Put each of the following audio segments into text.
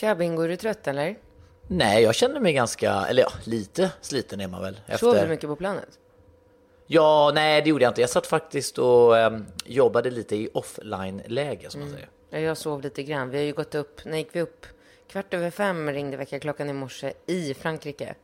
Tja Bingo, är du trött eller? Nej, jag känner mig ganska, eller ja, lite sliten är man väl. Sov du mycket på planet? Ja, nej det gjorde jag inte. Jag satt faktiskt och um, jobbade lite i offline-läge som man säger. Ja, jag sov lite grann. Vi har ju gått upp, när gick vi upp? Kvart över fem ringde väckarklockan i morse i Frankrike.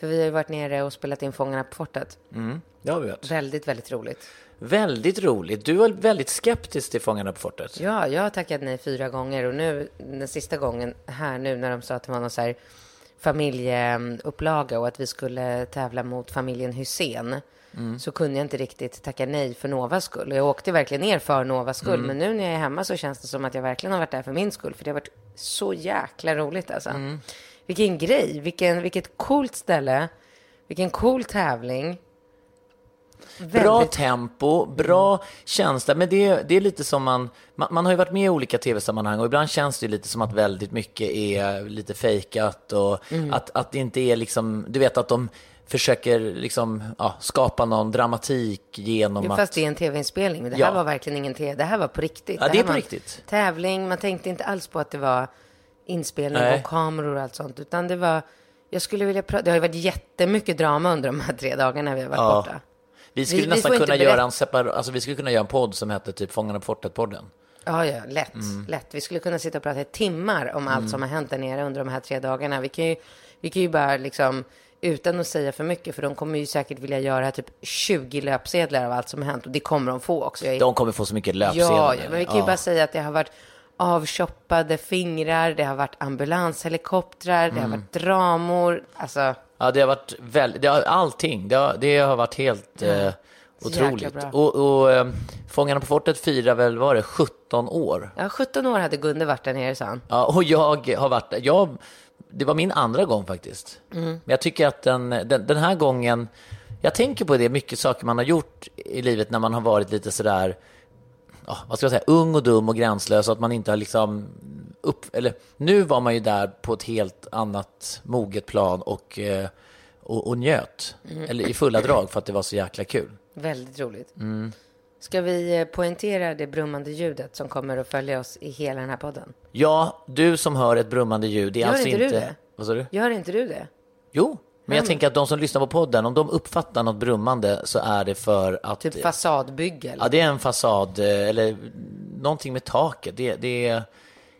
För vi har ju varit nere och spelat in Fångarna på fortet. Mm, det har vi gjort. Väldigt, väldigt roligt. Väldigt roligt. Du var väldigt skeptisk till Fångarna på fortet. Ja, jag har tackat nej fyra gånger och nu den sista gången här nu när de sa att det var någon så här familjeupplaga och att vi skulle tävla mot familjen Hussein så kunde jag inte riktigt tacka nej för Novas skull. Och jag åkte verkligen ner för Novas skull, men nu när jag är hemma så känns det som att jag verkligen har varit där för min skull, för det har varit så jäkla roligt alltså. Vilken grej, vilken, vilket coolt ställe, vilken cool tävling. Bra Väldigt- tempo, bra känsla, men det, det är lite som man, man, man har ju varit med i olika tv-sammanhang och ibland känns det lite som att väldigt mycket är lite fejkat och Mm. att, att det inte är liksom, du vet att de försöker liksom, ja, skapa någon dramatik genom Ja, att... fast det är en tv-inspelning. Det Ja. här var verkligen ingen tv. Det här var på riktigt. Ja, det är här på riktigt. Tävling. Man tänkte inte alls på att det var inspelning Nej. och kameror och allt sånt. Utan det var, jag skulle vilja prata, det har ju varit jättemycket drama under de här tre dagarna vi har varit Ja. borta. Vi skulle Vi- vi nästan inte kunna göra en separ... alltså vi skulle kunna göra en podd som hette typ Fångarna på fortet-podden. Ja, ja, lätt, Mm. lätt. Vi skulle kunna sitta och prata i timmar om allt som har hänt där nere under de här tre dagarna. Vi kan ju, vi kan ju bara liksom, utan att säga för mycket, för de kommer ju säkert vilja göra typ 20 löpsedlar av allt som har hänt. Och det kommer de få också. Är De kommer få så mycket löpsedlar. Ja, men vi kan ju Ja. bara säga att det har varit avshoppade fingrar, det har varit ambulanshelikoptrar, det har Mm. varit dramor. Alltså, Ja, det har varit väldigt, det har, allting, det har, det har varit helt eh, Så jäkla otroligt. Och, och eh, Fångarna på fortet firar väl, var det 17 år? ja, 17 år hade Gunde varit där nere, sa han. Ja, och jag har varit där. Jag, det var min andra gång faktiskt. Mm. Men jag tycker att den, den, den här gången, jag tänker på det, mycket saker man har gjort i livet när man har varit lite sådär, ja, vad ska jag säga, ung och dum och gränslös att man inte har liksom upp, eller nu var man ju där på ett helt annat moget plan och, eh, och, och njöt, Mm. eller i fulla drag för att det var så jäkla kul. Väldigt roligt. Mm. Ska vi eh, poängtera det brummande ljudet som kommer att följa oss i hela den här podden? Ja, du som hör ett brummande ljud, det är Gör alltså inte du inte... det? Vad sa du? Gör inte du det? Jo, men jag tänker att de som lyssnar på podden, om de uppfattar något brummande så är det för att... Typ fasadbygge? Eller? Ja, det är en fasad eh, eller någonting med taket. Det, det, är,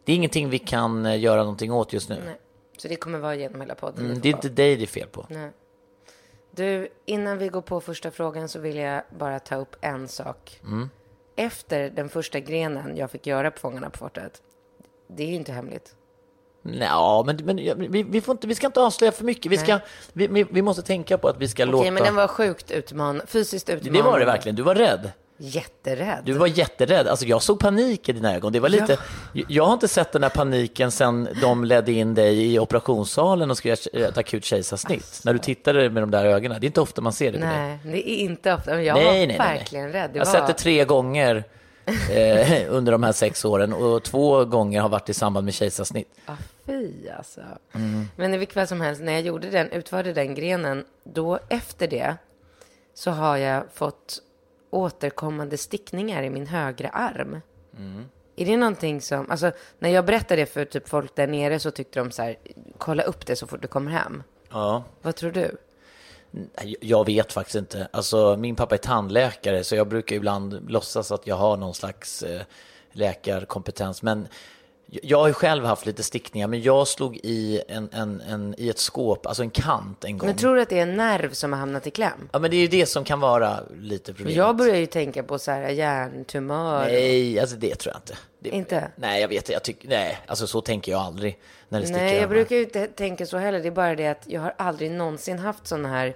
det är ingenting vi kan eh, göra någonting åt just nu. Nej. Så det kommer vara genom hela podden? Mm, det är inte dig det är fel på. Nej. Du, innan vi går på första frågan så vill jag bara ta upp en sak. Mm. Efter den första grenen jag fick göra på Fångarna på fortet, det är ju inte hemligt. Ja, men, men ja, vi, vi, får inte, vi ska inte avslöja för mycket. Vi, ska, vi, vi, vi måste tänka på att vi ska Okej, låta... men den var sjukt utman fysiskt utmanande. Det var det verkligen. Du var rädd. Jätterädd. Du var jätterädd. Alltså jag såg panik i dina ögon. Det var lite... Jag har inte sett den här paniken sen de ledde in dig i operationssalen och skulle göra ett akut kejsarsnitt. När du tittade med de där ögonen. Det är inte ofta man ser det på dig. Nej, det är inte ofta. Men jag Nej, var nej, nej, nej. verkligen rädd. Det Jag har var... sett det tre gånger eh, under de här sex åren och två gånger har varit i samband med kejsarsnitt. Ah, fy alltså. Mm. Men i vilket fall som helst, när jag gjorde den, utförde den grenen, då efter det så har jag fått återkommande stickningar i min högra arm. Mm. Är det någonting som, alltså när jag berättade det för typ folk där nere så tyckte de så här, kolla upp det så fort du kommer hem. Ja. Vad tror du? Jag vet faktiskt inte. Alltså, min pappa är tandläkare så jag brukar ibland låtsas att jag har någon slags eh, läkarkompetens. Men jag har ju själv haft lite stickningar, men jag slog i, en, en, en, i ett skåp, alltså en kant en gång. Men tror du att det är en nerv som har hamnat i kläm? Ja, men det är ju det som kan vara lite problemet. Jag börjar ju tänka på så här hjärntumör. Nej, alltså det tror jag inte. Det, Inte? Nej, jag vet jag tycker, nej, alltså så tänker jag aldrig när det sticker Nej, jag brukar ju inte tänka så heller. Det är bara det att jag har aldrig någonsin haft sådana här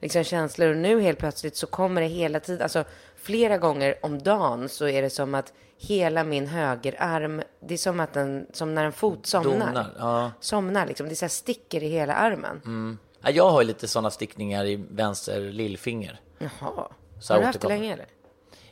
liksom, känslor. Och nu helt plötsligt så kommer det hela tiden, alltså flera gånger om dagen så är det som att hela min högerarm, det är som att den, som när en fot somnar. Donar, ja. Somnar liksom. Det är så här sticker i hela armen. Ja, jag har ju lite sådana stickningar i vänster lillfinger. Jaha. Så har du haft det länge eller?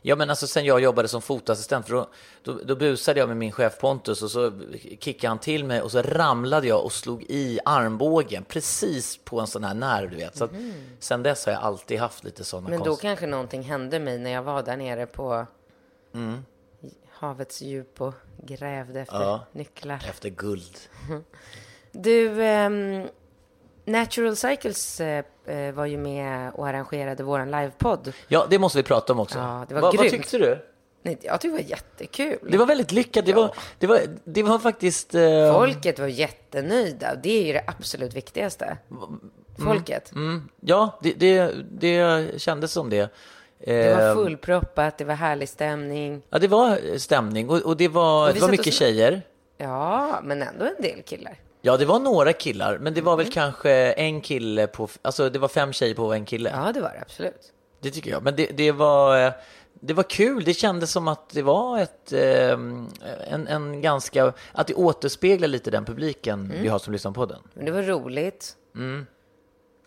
Ja, men alltså sen jag jobbade som fotassistent, för då, då, då busade jag med min chef Pontus och så kickade han till mig och så ramlade jag och slog i armbågen precis på en sån här nerv, du vet. Så att, sen dess har jag alltid haft lite sådana Men då konst... kanske någonting hände mig när jag var där nere på Mm. havets djup och grävde efter Ja. nycklar. Efter guld. Du, ehm, Natural Cycles eh, eh, var ju med och arrangerade våran livepodd. Ja, det måste vi prata om också. Ja, det var vad, vad grymt. tyckte du? Nej, Jag tyckte det var jättekul. Det var väldigt lyckat. Det, var, det, var, det var faktiskt... Eh, Folket var jättenöjda. Det är ju det absolut viktigaste. Folket. mm, ja, det, det, det kändes som det. Det var Eh, fullproppat, det var härlig stämning. Ja, det var stämning och, och det var, Och det var mycket och- tjejer. Ja, men ändå en del killar. Ja, det var några killar, men det var Mm. väl kanske en kille på, alltså det var fem tjejer på en kille. Ja, det var det absolut. Det tycker jag. Men det, det var, det var kul. Det kändes som att det var ett, eh, en, en ganska, att det återspeglar lite den publiken Mm. vi har som lyssnar på den. Men det var roligt.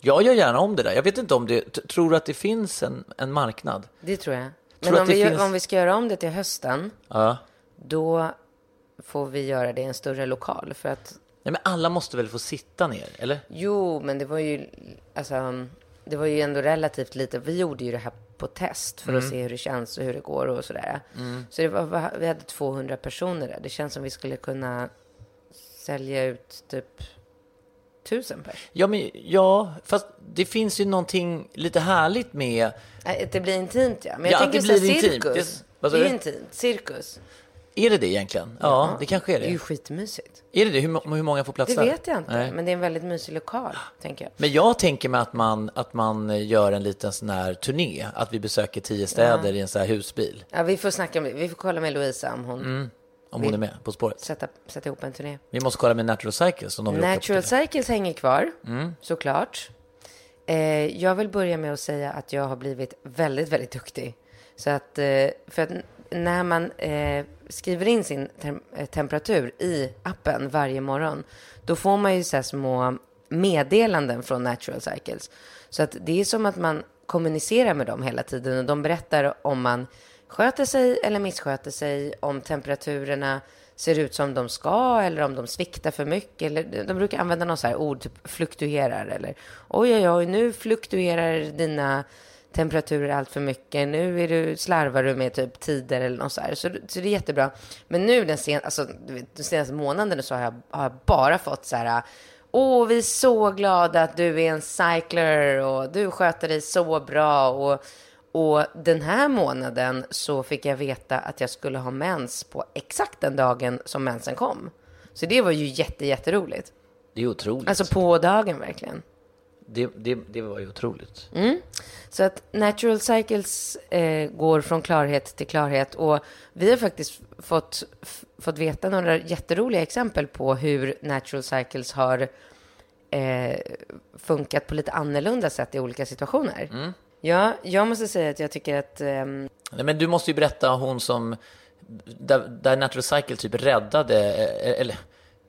Jag gör gärna om det där. Jag vet inte om det, tror du att det finns en, en marknad? Det tror jag. Tror Men om vi, gör- finns- om vi ska göra om det till hösten, Ja. då får vi göra det i en större lokal. För att, Nej, men alla måste väl få sitta ner, eller? jo, men det var ju, alltså, det var ju ändå relativt lite. Vi gjorde ju det här på test för att Mm. se hur det känns och hur det går och sådär. Så det var, vi hade 200 personer där. Det känns som vi skulle kunna sälja ut typ tusen per. Ja, men, ja, fast det finns ju någonting lite härligt med Nej, Det blir intimt ja. Men jag Ja, tänker det så här, blir intimt. cirkus. Det- vad Det, är du? intimt. Cirkus. Är det det egentligen? Ja, det kanske är Det är ju det. skitmysigt. Är det det? Hur, hur många får plats Det där? vet jag inte. Nej. Men det är en väldigt mysig lokal, tänker jag. Men jag tänker mig att man, att man gör en liten sån här turné. Att vi besöker tio städer i en sån här husbil. Ja, vi får snacka vi får kolla med Louisa om hon Mm. Om hon är med På spåret. sätta, sätta ihop en turné. Vi måste kolla med Natural Cycles om de vill Natural. Cycles hänger kvar, Mm. såklart. Eh, jag vill börja med att säga att jag har blivit väldigt, väldigt duktig. Så att, eh, för att när man eh, skriver in sin te temperatur i appen varje morgon, då får man ju så här små meddelanden från Natural Cycles. Så att det är som att man kommunicerar med dem hela tiden och de berättar om man sköter sig eller missköter sig, om temperaturerna ser ut som de ska eller om de sviktar för mycket. Eller, de brukar använda något så här ord, typ fluktuerar eller oj, oj, oj, nu fluktuerar dina temperaturer allt för mycket. Nu är du, slarvar du med typ tider eller något så här. Så, så det är jättebra. Men nu den, sen, alltså, den senaste månaden så har jag, har jag bara fått så här Åh, vi är så glada att du är en cycler och du sköter dig så bra. Och, och den här månaden så fick jag veta att jag skulle ha mens på exakt den dagen som mensen kom. Så det var ju jätte, jätteroligt. Det är otroligt. Alltså på dagen verkligen. Det, det, det var ju otroligt. Så att Natural Cycles eh, går från klarhet till klarhet och vi har faktiskt fått, fått veta några jätteroliga exempel på hur Natural Cycles har eh, funkat på lite annorlunda sätt i olika situationer. Ja, jag måste säga att jag tycker att ehm, Nej, men du måste ju berätta hon som, där, där Natural Cycle typ räddade, eh, eller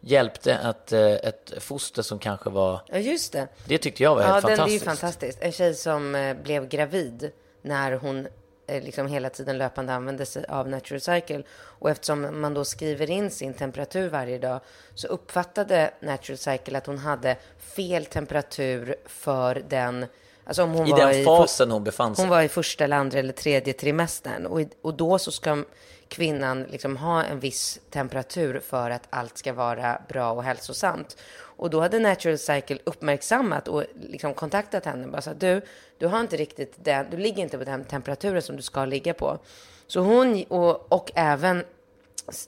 hjälpte ett, eh, ett foster som kanske var, Ja, just det. det tyckte jag var Ja, helt den är ju fantastiskt. fantastiskt. En tjej som eh, blev gravid när hon eh, liksom hela tiden löpande använde sig av Natural Cycle. Och eftersom man då skriver in sin temperatur varje dag så uppfattade Natural Cycle att hon hade fel temperatur för den Alltså om hon I var den i fasen hon befann sig. hon var i första eller andra eller tredje trimestern. Och, i- och då så ska kvinnan liksom ha en viss temperatur för att allt ska vara bra och hälsosamt. Och då hade Natural Cycle uppmärksammat och liksom kontaktat henne. Bara så du, du har inte riktigt den, du ligger inte på den temperaturen som du ska ligga på. Så hon, och, och även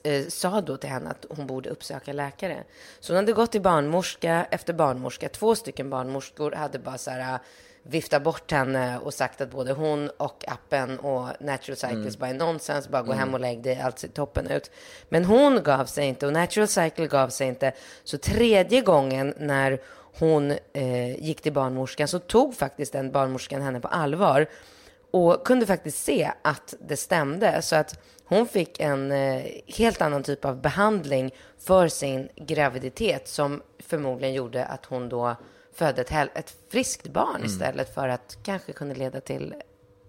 eh, sa då till henne att hon borde uppsöka läkare. Så hon hade gått till barnmorska efter barnmorska. Två stycken barnmorskor hade bara så här vifta bort henne och sagt att både hon och appen och Natural Cycles mm. by nonsens, bara gå mm. hem och lägg dig, allt ser toppen ut. Men hon gav sig inte och Natural Cycle gav sig inte. Så tredje gången när hon eh, gick till barnmorskan så tog faktiskt den barnmorskan henne på allvar och kunde faktiskt se att det stämde. Så att hon fick en eh, helt annan typ av behandling för sin graviditet som förmodligen gjorde att hon då födde ett, ett friskt barn mm. istället för att kanske kunde leda till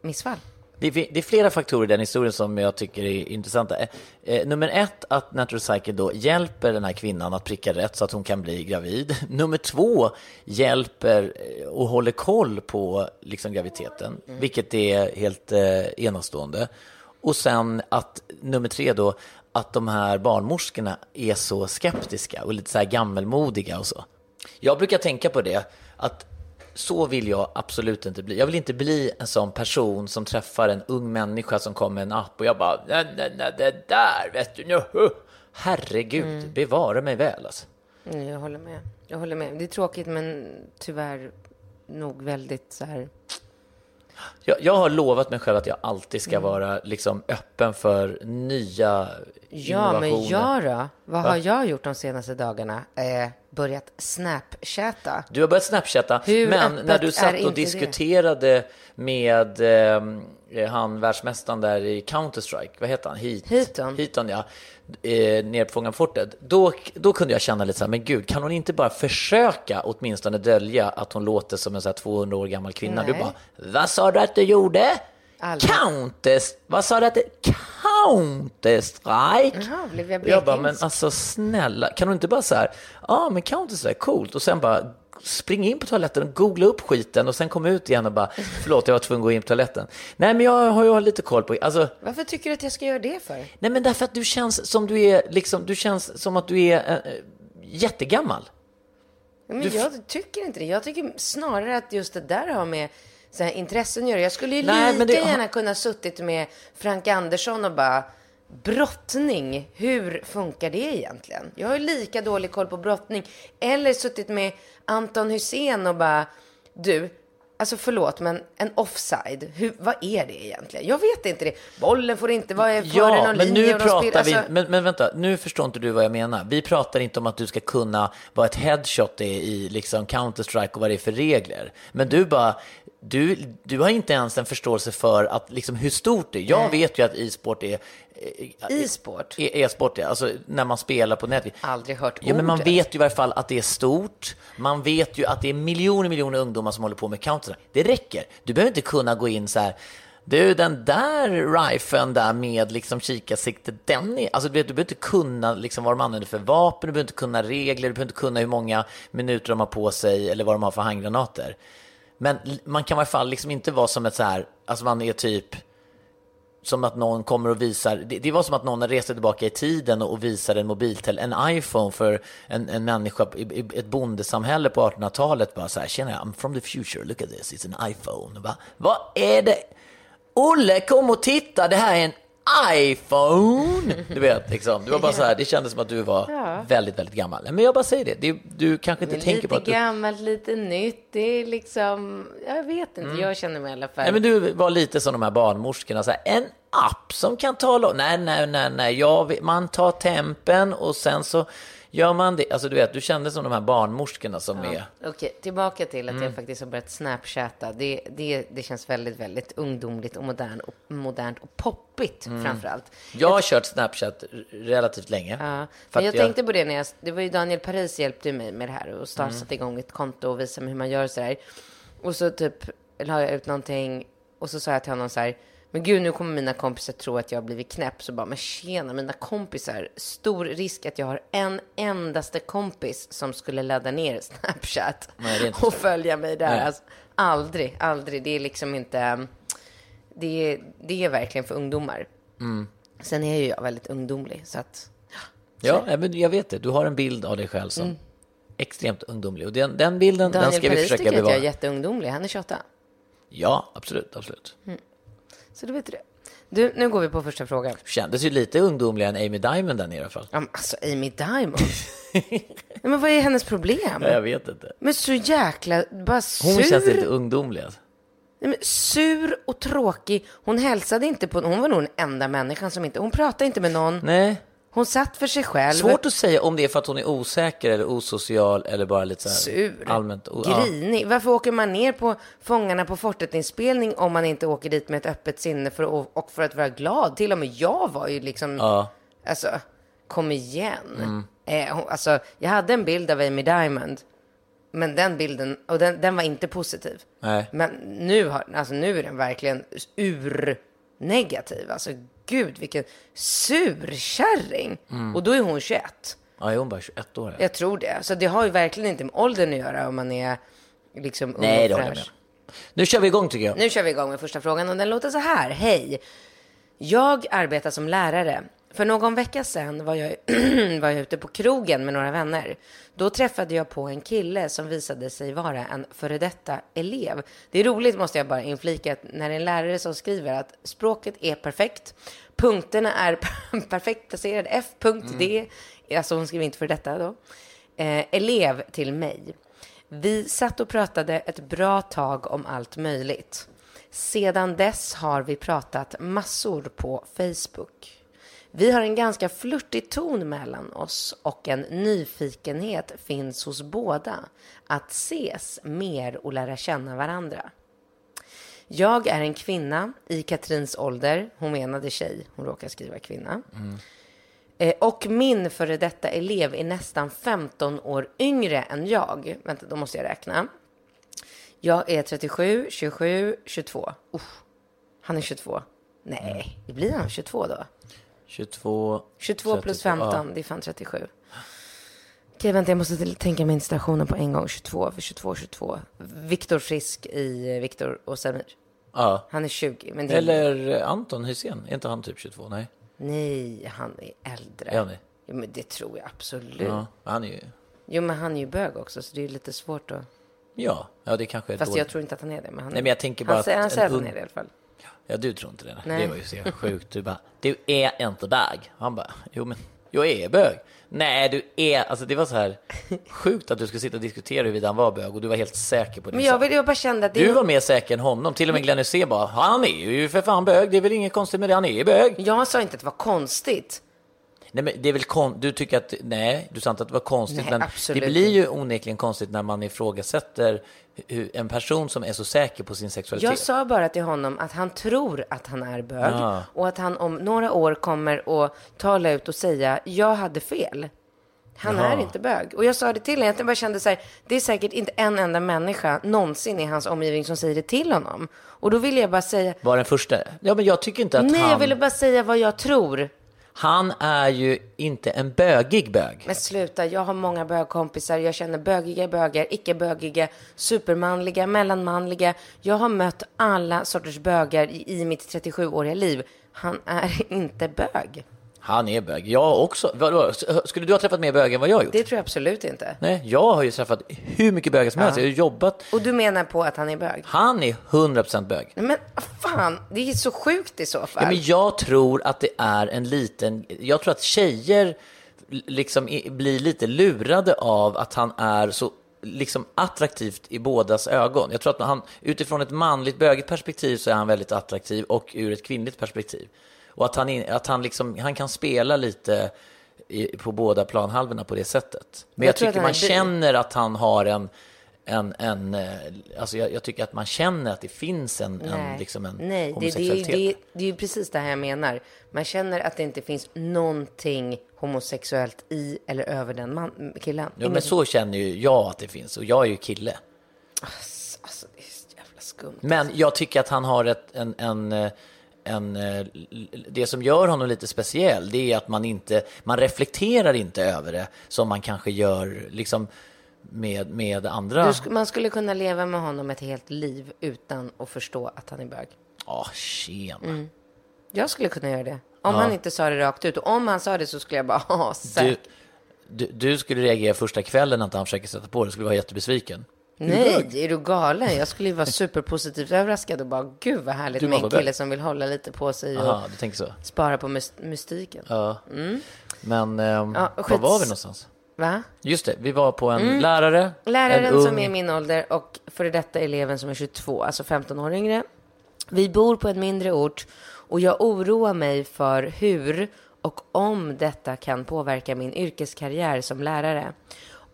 missfall. Det är, det är, flera faktorer i den historien som jag tycker är intressanta. Eh, eh, nummer ett, att Natural Cycle då hjälper den här kvinnan att pricka rätt så att hon kan bli gravid. Nummer två, hjälper eh, och håller koll på liksom, graviditeten, mm. vilket är helt eh, enastående. Och sen att nummer tre då, att de här barnmorskorna är så skeptiska och lite så här gammelmodiga och så. Jag brukar tänka på det, att så vill jag absolut inte bli. Jag vill inte bli en sån person som träffar en ung människa som kommer med en app och jag bara, nej, nej, nej, det där vet du, nu, herregud, mm. bevara mig väl alltså. Mm, jag håller med. Jag håller med. Det är tråkigt, men tyvärr nog väldigt så här jag, jag, har lovat mig själv att jag alltid ska mm. vara liksom öppen för nya Ja, men jag då? Vad Va? har jag gjort de senaste dagarna? Eh, börjat snapchatta. Du har börjat snapchatta, Hur men när du satt och diskuterade det? med eh, han världsmästaren där i Counter-Strike, vad heter han? Heat. Heaton. Heaton, ja. Eh, nere på Fångarfortet. Då, då kunde jag känna lite så här, men gud, kan hon inte bara försöka åtminstone dölja att hon låter som en så här 200 år gammal kvinna? Nej. Du bara, vad sa du att du gjorde? Counter, vad sa du att det Counter-Strike? Jaha, blev jag Jag bara, men alltså snälla, kan du inte bara så här, ja ah, men Counter-Strike, coolt, och sen bara springa in på toaletten och googla upp skiten och sen komma ut igen och bara, förlåt, jag var tvungen att gå in på toaletten. Nej, men jag har ju lite koll på, alltså. Varför tycker du att jag ska göra det för? Nej, men därför att du känns som du är, liksom, du känns som att du är äh, jättegammal. Men du... jag tycker inte det. Jag tycker snarare att just det där har med så här, intressen göra. Jag skulle ju Nej, lika det... gärna kunna suttit med Frank Andersson och bara Brottning, hur funkar det egentligen? Jag har ju lika dålig koll på brottning. Eller suttit med Anton Hussein och bara, du, alltså förlåt, men en offside, hur, vad är det egentligen? Jag vet inte det. Bollen får inte vara före ja, någon men linje. Nu pratar spel, vi, alltså... men, men vänta, nu förstår inte du vad jag menar. Vi pratar inte om att du ska kunna vad ett headshot är i liksom Counter-Strike och vad det är för regler. Men du bara, du, du har inte ens en förståelse för att, liksom, hur stort det är. Jag Nej. vet ju att e-sport är E-sport? E- e-sport, ja. Alltså när man spelar på nätet. Aldrig hört Ja, men man vet ju i varje fall att det är stort. Man vet ju att det är miljoner, miljoner ungdomar som håller på med counter. Det räcker. Du behöver inte kunna gå in så här. Du, den där riffeln där med liksom kikarsikte, den är... Alltså, du, vet, du behöver inte kunna liksom, vad de använder för vapen, du behöver inte kunna regler, du behöver inte kunna hur många minuter de har på sig eller vad de har för handgranater. Men man kan i alla fall liksom inte vara som ett så här, alltså man är typ som att någon kommer och visar, det, det var som att någon reste tillbaka i tiden och visade en mobiltel, en iPhone för en, en människa i, i ett bondesamhälle på 1800-talet. Bara så här, tjena, I'm from the future, look at this, it's an iPhone. Bara, Vad är det? Olle, kom och titta, det här är en iPhone! Du vet, liksom. Det var bara så här, det kändes som att du var ja. väldigt, väldigt gammal. Men jag bara säger det, det du kanske inte tänker på att du... Lite gammalt, lite nytt, det är liksom, jag vet inte, mm. jag känner mig i alla fall. Nej, men du var lite som de här barnmorskorna, så här, en app som kan tala Nej, nej, nej, nej, jag, man tar tempen och sen så Gör man det, alltså du vet, du kände som de här barnmorskorna som ja. är... Okej, tillbaka till att mm. jag faktiskt har börjat snapchatta. Det, det, det känns väldigt, väldigt ungdomligt och modernt och, modernt och poppigt mm. framför allt. Jag har jag kört Snapchat relativt länge. Ja, men jag, jag, tänkte på det när jag, det var ju Daniel Paris hjälpte mig med det här och start, mm. igång ett konto och visade mig hur man gör så här. Och så typ la jag ut någonting och så sa jag till honom så här, men gud, nu kommer mina kompisar tro att jag har blivit knäpp. Så bara, men tjena, mina kompisar. Stor risk att jag har en endaste kompis som skulle ladda ner Snapchat Nej, och följa mig där. Alltså, aldrig, aldrig. Det är liksom inte... Det är, det är verkligen för ungdomar. Mm. Sen är ju jag väldigt ungdomlig, så att... Ja, men jag vet det. Du har en bild av dig själv som... Mm. extremt ungdomlig. Och den, den bilden, den Daniel ska vi Paris försöka tycker att jag bevara. är jätteungdomlig. Han är 28. Ja, absolut, absolut. Så du vet det. Du, nu går vi på första frågan. Kändes ju lite ungdomligare än Amy Diamond där nere i alla fall. Ja, men alltså Amy Diamond. Nej, men vad är hennes problem? Ja, jag vet inte. Men så jäkla, bara sur. Hon känns lite ungdomlig. Alltså. Nej, men sur och tråkig. Hon hälsade inte på, hon var nog den enda människan som inte, hon pratade inte med någon. Nej, Hon satt för sig själv. svårt att säga om det är för att hon är osäker eller osocial eller bara lite så här Sur. allmänt. o- ja. Grinig. Varför åker man ner på Fångarna på fortet-inspelning om man inte åker dit med ett öppet sinne för att, och för att vara glad? Till och med jag var ju liksom, Ja. alltså, kom igen. Eh, hon, alltså, jag hade en bild av Amy Diamond, men den bilden, och den, den var inte positiv. Nej. Men nu, har, alltså, nu är den verkligen ur-negativ. Alltså, gud, vilken surkärring. Och då är hon 21. Ja, är hon bara 21 år? Jag tror det. Så det har ju verkligen inte med åldern att göra om man är liksom ung Nej, och fräsch. Nu kör vi igång tycker jag. Nu kör vi igång med första frågan och den låter så här. Hej! Jag arbetar som lärare. För någon vecka sedan var jag, var jag ute på krogen med några vänner. Då träffade jag på en kille som visade sig vara en före detta elev. Det är roligt måste jag bara inflika att när en lärare som skriver att språket är perfekt, punkterna är perfekt placerade, F.D, alltså hon skriver inte för detta då, eh, elev till mig. Vi satt och pratade ett bra tag om allt möjligt. Sedan dess har vi pratat massor på Facebook. Vi har en ganska flörtig ton mellan oss och en nyfikenhet finns hos båda att ses mer och lära känna varandra. Jag är en kvinna i Katrins ålder. Hon menade tjej, hon råkar skriva kvinna. Eh, Och min före detta elev är nästan 15 år yngre än jag. Vänta, då måste jag räkna. Jag är 37, 27, 22. Usch, han är 22. Nej, det blir han 22 då. 22. 22 plus 32, 15, det är fan 37. Okej, vänta, jag måste tänka mig installationen på en gång. 22, för 22, 22. Viktor Frisk i Viktor och Samir. Ja. Han är 20, men det är... Eller Anton Hysén, är inte han typ 22? Nej. Nej, han är äldre. Är han det? Ja, men det tror jag absolut. Ja, han är ju... Jo, men han är ju bög också, så det är lite svårt att... Ja, ja det kanske är Fast dåligt. jag tror inte att han är det. Men han Nej, men jag tänker bara han, att han säger att han är det i alla fall. Ja, du tror inte det. Nej. Det var ju så sjukt. Du bara, du är inte bög. Han bara, jo men jag är bög. Nej, du är, alltså det var så här sjukt att du skulle sitta och diskutera huruvida han var bög och du var helt säker på din Men jag, vill, jag bara kände att det Du var mer säker än honom. Till och med Glenn Hysén bara, han är ju för fan bög. Det är väl inget konstigt med det, han är ju bög. Jag sa inte att det var konstigt. Nej, men det är väl kon- du tycker att, nej, du sa inte att det var konstigt, Nej, men absolut det blir ju onekligen konstigt när man ifrågasätter hur, en person som är så säker på sin sexualitet. Jag sa bara till honom att han tror att han är bög Ja. och att han om några år kommer att tala ut och säga jag hade fel. Han Jaha. är inte bög. Och jag sa det till honom. Jag bara kände så här, det är säkert inte en enda människa någonsin i hans omgivning som säger det till honom. Och då vill jag bara säga, Var den första? Ja, men jag tycker inte att nej, han... jag ville bara säga vad jag tror. Han är ju inte en bögig bög. Men sluta, jag har många bögkompisar. Jag känner bögiga bögar, icke-bögiga, supermanliga, mellanmanliga. Jag har mött alla sorters bögar i, i mitt 37-åriga liv. Han är inte bög. Han är bög. Jag också. Vadå? Skulle du ha träffat mer bögar än vad jag har gjort? Det tror jag absolut inte. Nej, jag har ju träffat hur mycket bögar som helst. Jag har jobbat. Och du menar på att han är bög? Han är 100% bög. Men fan, det är så sjukt i så fall. Ja, men jag tror att det är en liten... Jag tror att tjejer liksom blir lite lurade av att han är så liksom attraktivt i bådas ögon. Jag tror att han, utifrån ett manligt bögigt perspektiv så är han väldigt attraktiv och ur ett kvinnligt perspektiv. Och att han, in- att han, liksom, han kan spela lite i, på båda planhalvorna på det sättet. Men Jag jag, tycker man känner att han har en, en, en eh, alltså jag, jag tycker att man känner att det finns en, en, liksom en Nej, det, det, homosexualitet. det, är- det är ju precis det här jag menar. Man känner att det inte finns någonting homosexuellt i eller över den man, killen. Ja, men så känner ju jag att det finns och jag är ju kille. Alltså, det är så jävla skumt. Men jag tycker att han har ett, en, en, eh, en, eh, det som gör honom lite speciell, det är att man inte, man reflekterar inte över det som man kanske gör liksom med, med andra. Du man skulle kunna leva med honom ett helt liv utan att förstå att han är bög. Ja, tjena. Mm. Jag skulle kunna göra det. Om han inte sa det rakt ut. Och om han sa det så skulle jag bara, ha Du, säkert. du, du skulle reagera första kvällen när inte han försöker sätta på det, skulle vara jättebesviken. Nej, är du galen? Jag skulle ju vara superpositivt överraskad och bara, gud vad härligt med en kille som vill hålla lite på sig och så? spara på mys- mystiken. Ja. Men ehm, Ja, var var vi någonstans? Va? Just det, vi var på en lärare. en Läraren ung... som är min ålder och före detta eleven som är 22, alltså 15 år yngre. Vi bor på en mindre ort och jag oroar mig för hur och om detta kan påverka min yrkeskarriär som lärare.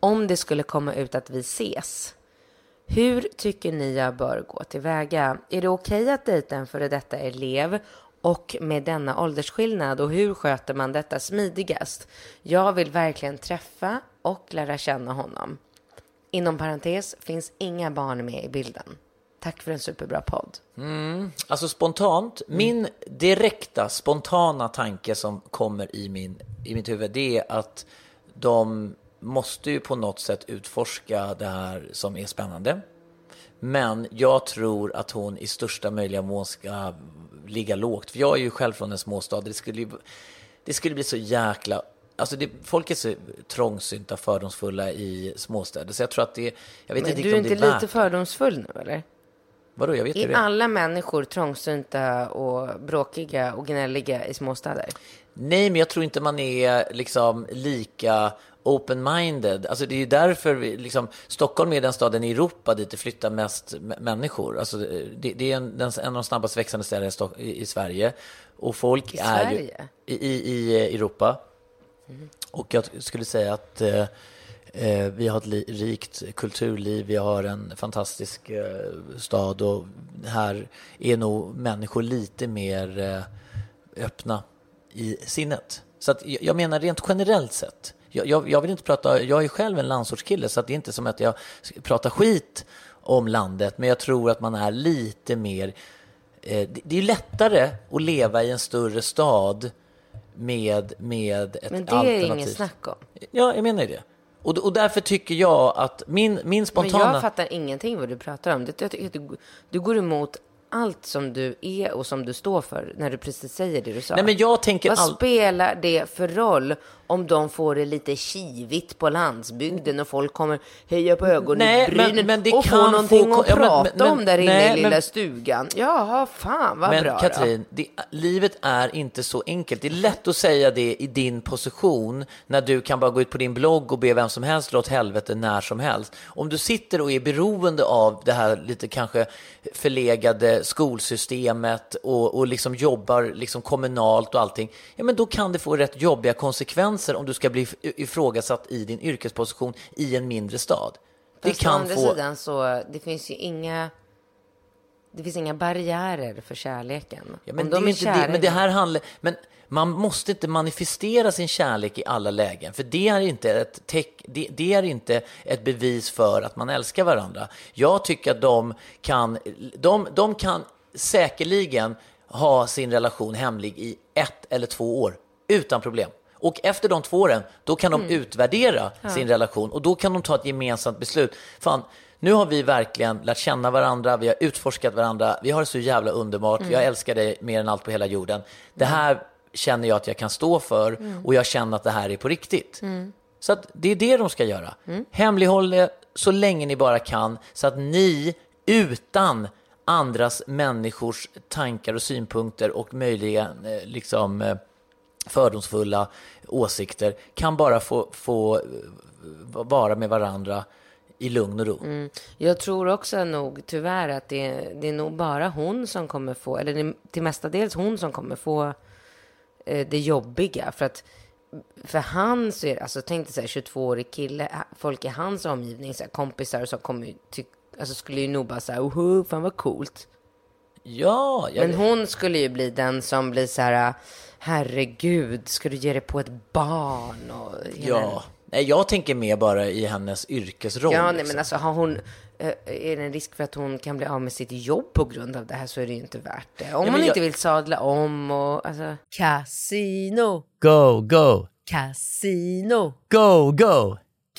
Om det skulle komma ut att vi ses. Hur tycker ni jag bör gå tillväga? Är det okej att dejta en före detta elev och med denna åldersskillnad och hur sköter man detta smidigast? Jag vill verkligen träffa och lära känna honom. Inom parentes finns inga barn med i bilden. Tack för en superbra podd. Alltså spontant, min direkta spontana tanke som kommer i, min, i mitt huvud, det är att de måste ju på något sätt utforska det här som är spännande. Men jag tror att hon i största möjliga mån ska ligga lågt. För jag är ju själv från en småstad. Det skulle, ju, det skulle bli så jäkla... Alltså det, folk är så trångsynta, fördomsfulla i småstäder. Så jag tror att det... Jag vet Men inte du är inte lite värt. fördomsfull nu eller? Vadå, jag vet Är det. alla människor trångsynta och bråkiga och gnälliga i småstäder? Nej, men jag tror inte man är liksom lika open-minded. Alltså det är ju därför vi, liksom, Stockholm är den staden i Europa dit det flyttar mest människor. Alltså det, det är en, en av de snabbast växande städerna i, i, Sverige. Och folk I är ju, Sverige? i, i, i Europa. Och jag skulle säga att eh, eh, vi har ett rikt kulturliv, vi har en fantastisk eh, stad och här är nog människor lite mer eh, öppna i sinnet. Så att jag menar rent generellt sett. Jag, jag, vill inte prata, jag är själv en landsortskille så det är inte som att jag pratar skit om landet, men jag tror att man är lite mer eh, det, det är lättare att leva i en större stad med, med ett Men det är alternativ. inget snack om. Ja, jag menar ju det. Och, och därför tycker jag att min, min Men spontana... jag fattar ingenting vad du pratar om. Det, jag tycker att du, du går emot allt som du är och som du står för när du precis säger det du sa. Nej, men jag tänker Vad all... spelar det för roll om de får det lite kivigt på landsbygden och folk kommer höja på ögonen Nej, i brynen men- men det och kan få någonting få- att ja, men- prata men- om där inne nej, i lilla men- stugan? Jaha, fan vad Men bra då. Katrin, det, livet är inte så enkelt. Det är lätt att säga det i din position när du kan bara gå ut på din blogg och be vem som helst dra åt helvete när som helst. Om du sitter och är beroende av det här lite kanske förlegade skolsystemet och, och liksom jobbar liksom kommunalt och allting, ja men då kan det få rätt jobbiga konsekvenser om du ska bli ifrågasatt i din yrkesposition i en mindre stad. Det Fast å kan andra få... sidan så, det finns ju inga... Det finns inga barriärer för kärleken. Ja, men, Om det är de inte det, men det här handlar... Men man måste inte manifestera sin kärlek i alla lägen, för det är inte ett, teck, det, det är inte ett bevis för att man älskar varandra. Jag tycker att de kan, de, de kan säkerligen ha sin relation hemlig i ett eller två år, utan problem. Och efter de två åren, då kan de utvärdera sin relation och då kan de ta ett gemensamt beslut. Fan, nu har vi verkligen lärt känna varandra, vi har utforskat varandra, vi har det så jävla underbart, jag älskar dig mer än allt på hela jorden. Det här känner jag att jag kan stå för och jag känner att det här är på riktigt. Så att det är det de ska göra. Hemlighåll det så länge ni bara kan så att ni utan andras människors tankar och synpunkter och möjliga eh, liksom eh, fördomsfulla åsikter kan bara få, få eh, vara med varandra i lugn och ro. Jag tror också nog tyvärr att det, det är nog bara hon som kommer få, eller det är till mestadels hon som kommer få eh, det jobbiga. För att för han så är det, alltså tänk dig så här 22-årig kille, folk i hans omgivning, så här, kompisar som kommer ju ty, alltså skulle ju nog bara säga, oho, fan vad coolt. Ja, jag, Men hon skulle ju bli den som blir så här, herregud, ska du ge dig på ett barn? Och hela ja. Nej, jag tänker mer bara i hennes yrkesroll. Ja, nej, liksom. men alltså har hon, eh, är det en risk för att hon kan bli av med sitt jobb på grund av det här så är det ju inte värt det. Om men hon jag- inte vill sadla om och alltså. Casino, Go, go, casino, go, go,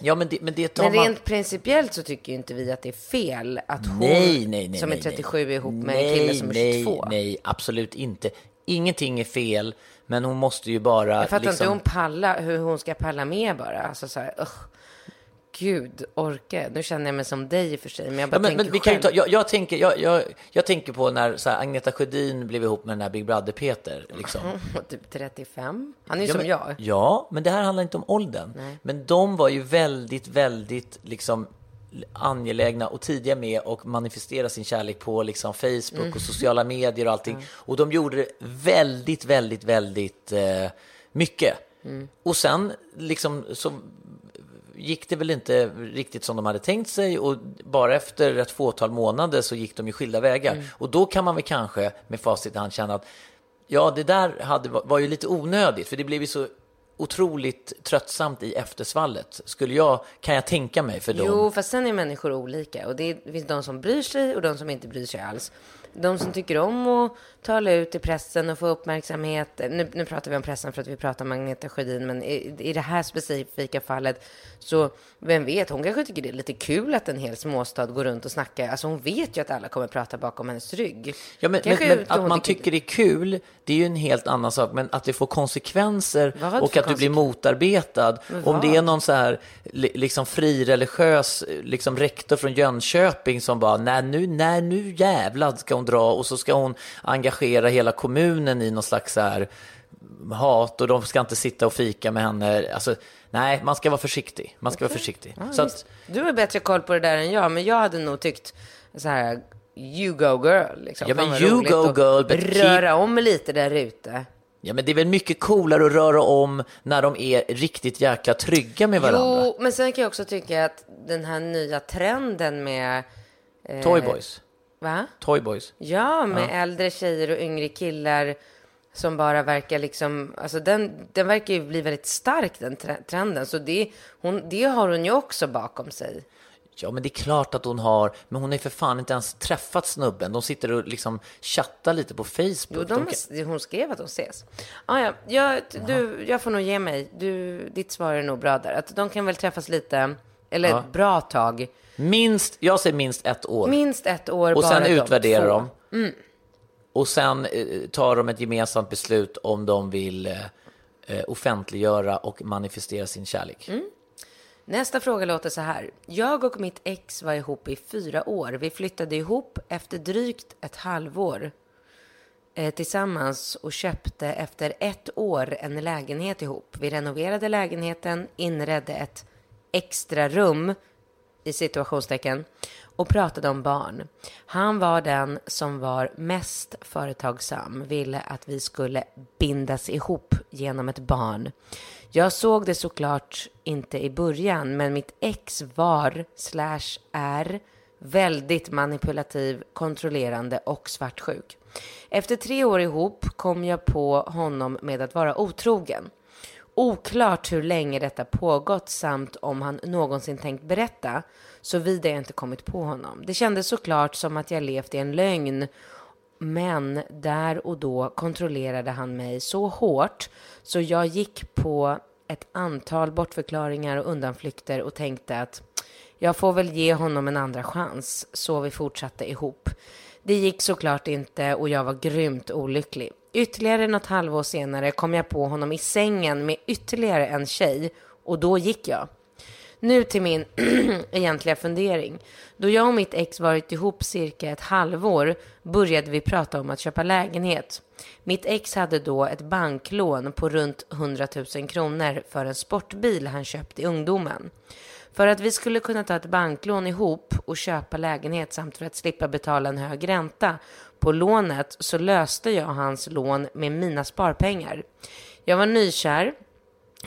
Ja, men det, men det Men man... rent principiellt så tycker ju inte vi att det är fel att hon Nej, nej, nej, som är 37 nej. är ihop med en kille som är 22. Nej, nej, absolut inte. Ingenting är fel, men hon måste ju bara... Jag fattar inte liksom- hur hon, pallar, hur hon ska palla med bara. Alltså så här, ugh. Gud, orka. Nu känner jag mig som dig i och för sig, men jag bara Ja, men, tänker men vi kan själv. ta, jag, jag, tänker, jag, jag, jag tänker på när så här, Agneta Sjödin blev ihop med den här Big Brother-Peter. Liksom. Typ 35. Han är ju Ja, som men, jag. Ja, men det här handlar inte om åldern. Men de var ju väldigt, väldigt liksom angelägna och tidiga med att manifestera sin kärlek på liksom Facebook och sociala medier och allting. Och de gjorde det väldigt, väldigt, väldigt eh, mycket. Och sen liksom så gick det väl inte riktigt som de hade tänkt sig och bara efter ett fåtal månader så gick de ju skilda vägar. Och då kan man väl kanske med facit i hand känna att ja, det där hade, var ju lite onödigt för det blev ju så otroligt tröttsamt i eftersvallet. Skulle jag, kan jag tänka mig för dem. Jo, fast sen är människor olika. Och det finns de som bryr sig och de som inte bryr sig alls. De som tycker om att tala ut i pressen och få uppmärksamhet. Nu, nu pratar vi om pressen för att vi pratar om Agneta Sjödin, men i, i det här specifika fallet så vem vet, hon kanske tycker det är lite kul att en hel småstad går runt och snackar. Alltså hon vet ju att alla kommer prata bakom hennes rygg. Ja, men, men, men att man tycker det är kul, det är ju en helt annan sak. Men att det får konsekvenser och att du blir konsekven- motarbetad. Om det är någon så här li- liksom frireligiös liksom rektor från Jönköping som bara, nej nu, nej nu jävlar ska hon dra och så ska hon engagera hela kommunen i någon slags så här hat och de ska inte sitta och fika med henne. Alltså, nej, man ska vara försiktig. Man ska vara försiktig. så att, Du har bättre koll på det där än jag, men jag hade nog tyckt så här, you go girl. Liksom. Ja, men you go girl, keep- Röra om lite där ute. Ja, men det är väl mycket coolare att röra om när de är riktigt jäkla trygga med varandra. Jo, men sen kan jag också tycka att den här nya trenden med... Eh, Toyboys. Va? Toyboys. Ja, med äldre tjejer och yngre killar som bara verkar liksom... Alltså den, den verkar ju bli väldigt stark, den tre- trenden. Så det, hon, det har hon ju också bakom sig. Ja, men det är klart att hon har, men hon har ju för fan inte ens träffat snubben. De sitter och liksom chattar lite på Facebook. Jo, De de, hon skrev att de ses. Ah, ja, jag, du, jag får nog ge mig. Du, ditt svar är nog bra där. Att de kan väl träffas lite, eller Ja. ett bra tag. Minst, jag säger minst ett år. Minst ett år och sen de utvärderar två. Mm. de. Och sen eh, tar de ett gemensamt beslut om de vill eh, eh, offentliggöra och manifestera sin kärlek. Mm. Nästa fråga låter så här. Jag och mitt ex var ihop i fyra år. Vi flyttade ihop efter drygt ett halvår eh, tillsammans och köpte efter ett år en lägenhet ihop. Vi renoverade lägenheten, inredde ett extra rum i situationstecken och pratade om barn. Han var den som var mest företagsam, ville att vi skulle bindas ihop genom ett barn. Jag såg det såklart inte i början, men mitt ex var slash är Väldigt manipulativ, kontrollerande och svartsjuk. Efter tre år ihop kom jag på honom med att vara otrogen. Oklart hur länge detta pågått samt om han någonsin tänkt berätta, såvida jag inte kommit på honom. Det kändes såklart som att jag levt i en lögn, men där och då kontrollerade han mig så hårt så jag gick på ett antal bortförklaringar och undanflykter och tänkte att jag får väl ge honom en andra chans, så vi fortsatte ihop. Det gick såklart inte och jag var grymt olycklig. Ytterligare något halvår senare kom jag på honom i sängen med ytterligare en tjej och då gick jag. Nu till min egentliga fundering. Då jag och mitt ex varit ihop cirka ett halvår började vi prata om att köpa lägenhet. Mitt ex hade då ett banklån på runt 100 000 kronor för en sportbil han köpt i ungdomen. För att vi skulle kunna ta ett banklån ihop och köpa lägenhet samt för att slippa betala en hög ränta på lånet så löste jag hans lån med mina sparpengar. Jag var nykär,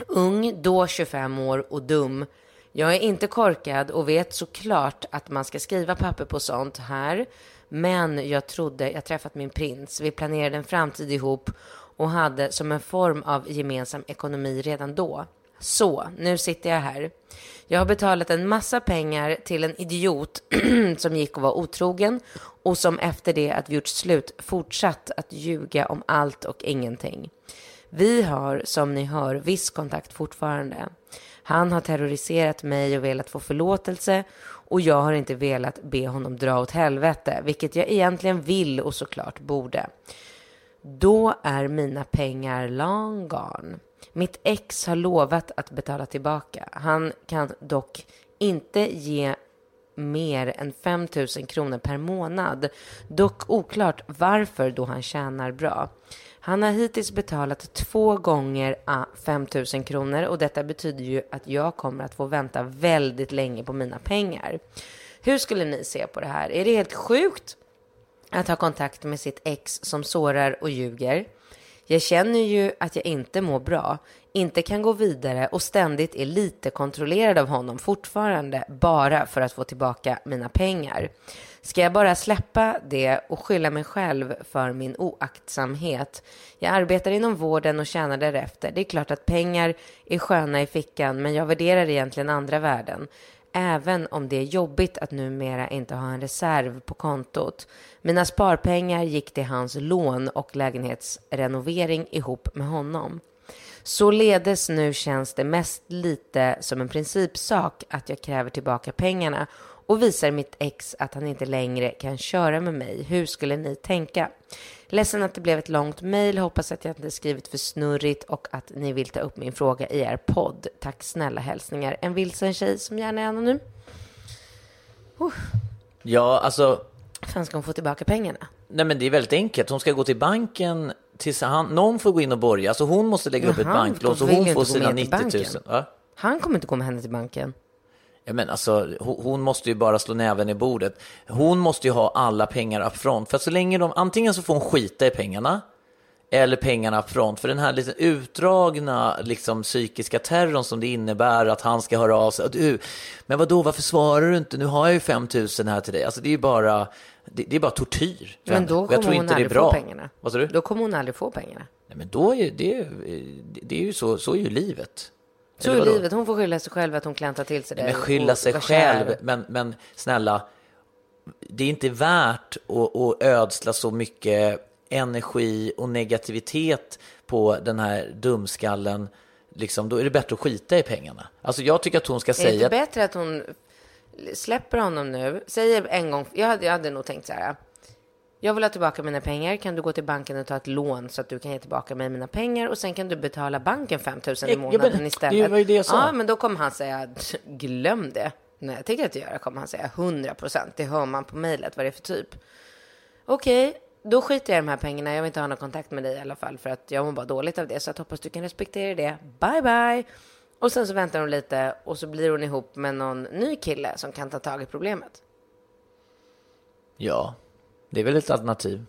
ung, då 25 år och dum. Jag är inte korkad och vet såklart att man ska skriva papper på sånt här. Men jag trodde jag träffat min prins. Vi planerade en framtid ihop och hade som en form av gemensam ekonomi redan då. Så, nu sitter jag här. Jag har betalat en massa pengar till en idiot som gick och var otrogen och som efter det att vi gjort slut fortsatt att ljuga om allt och ingenting. Vi har, som ni hör, viss kontakt fortfarande. Han har terroriserat mig och velat få förlåtelse och jag har inte velat be honom dra åt helvete, vilket jag egentligen vill och såklart borde. Då är mina pengar long gone. Mitt ex har lovat att betala tillbaka. Han kan dock inte ge mer än 5 000 kronor per månad. Dock oklart varför då han tjänar bra. Han har hittills betalat två gånger ah, 5 000 kronor och detta betyder ju att jag kommer att få vänta väldigt länge på mina pengar. Hur skulle ni se på det här? Är det helt sjukt att ha kontakt med sitt ex som sårar och ljuger? Jag känner ju att jag inte mår bra, inte kan gå vidare och ständigt är lite kontrollerad av honom fortfarande bara för att få tillbaka mina pengar. Ska jag bara släppa det och skylla mig själv för min oaktsamhet? Jag arbetar inom vården och tjänar därefter. Det är klart att pengar är sköna i fickan, men jag värderar egentligen andra värden. Även om det är jobbigt att numera inte ha en reserv på kontot. Mina sparpengar gick till hans lån och lägenhetsrenovering ihop med honom. Således nu känns det mest lite som en principsak att jag kräver tillbaka pengarna och visar mitt ex att han inte längre kan köra med mig. Hur skulle ni tänka? Ledsen att det blev ett långt mejl. Hoppas att jag inte skrivit för snurrigt och att ni vill ta upp min fråga i er podd. Tack snälla hälsningar. En vilsen tjej som gärna är anonym. Uh. Ja, alltså. Fan ska hon få tillbaka pengarna? Nej, men det är väldigt enkelt. Hon ska gå till banken. Tills han, någon får gå in och borga. Så hon måste lägga upp ett banklån. Så hon får sina 90 000. Ja? Han kommer inte gå med henne till banken. Ja, men alltså, hon måste ju bara slå näven i bordet. Hon måste ju ha alla pengar up front. För så länge de, antingen så får hon skita i pengarna eller pengarna up front. För den här lite utdragna liksom, psykiska terrorn som det innebär att han ska höra av sig. Du, men vad då, varför svarar du inte? Nu har jag ju 5 000 här till dig. Alltså det är ju bara, det, det är bara tortyr. Men då kommer jag tror hon inte aldrig det är bra. få pengarna. Vad sa du? Då kommer hon aldrig få pengarna. Nej, men då är det, det är ju så, så är ju livet. Så är livet. Hon får skylla sig själv att hon klantar till sig det. Men skylla sig själv. Men, men snälla, det är inte värt att, att ödsla så mycket energi och negativitet på den här dumskallen. Liksom, då är det bättre att skita i pengarna. Alltså jag tycker att hon ska är säga... Är det inte bättre att hon släpper honom nu? Säger en gång, jag hade, jag hade nog tänkt så här. Jag vill ha tillbaka mina pengar. Kan du gå till banken och ta ett lån så att du kan ge tillbaka mig mina pengar och sen kan du betala banken 5 000 i månaden men, istället. Det var ju det jag sa. Ja, men då kommer han säga glöm det. Nej, jag tänker inte göra kommer han säga 100 procent. Det hör man på mejlet vad det är för typ. Okej, okay, då skiter jag i de här pengarna. Jag vill inte ha någon kontakt med dig i alla fall för att jag mår bara dåligt av det. Så jag hoppas du kan respektera det. Bye bye. Och sen så väntar hon lite och så blir hon ihop med någon ny kille som kan ta tag i problemet. Ja, det är väl ett alternativ.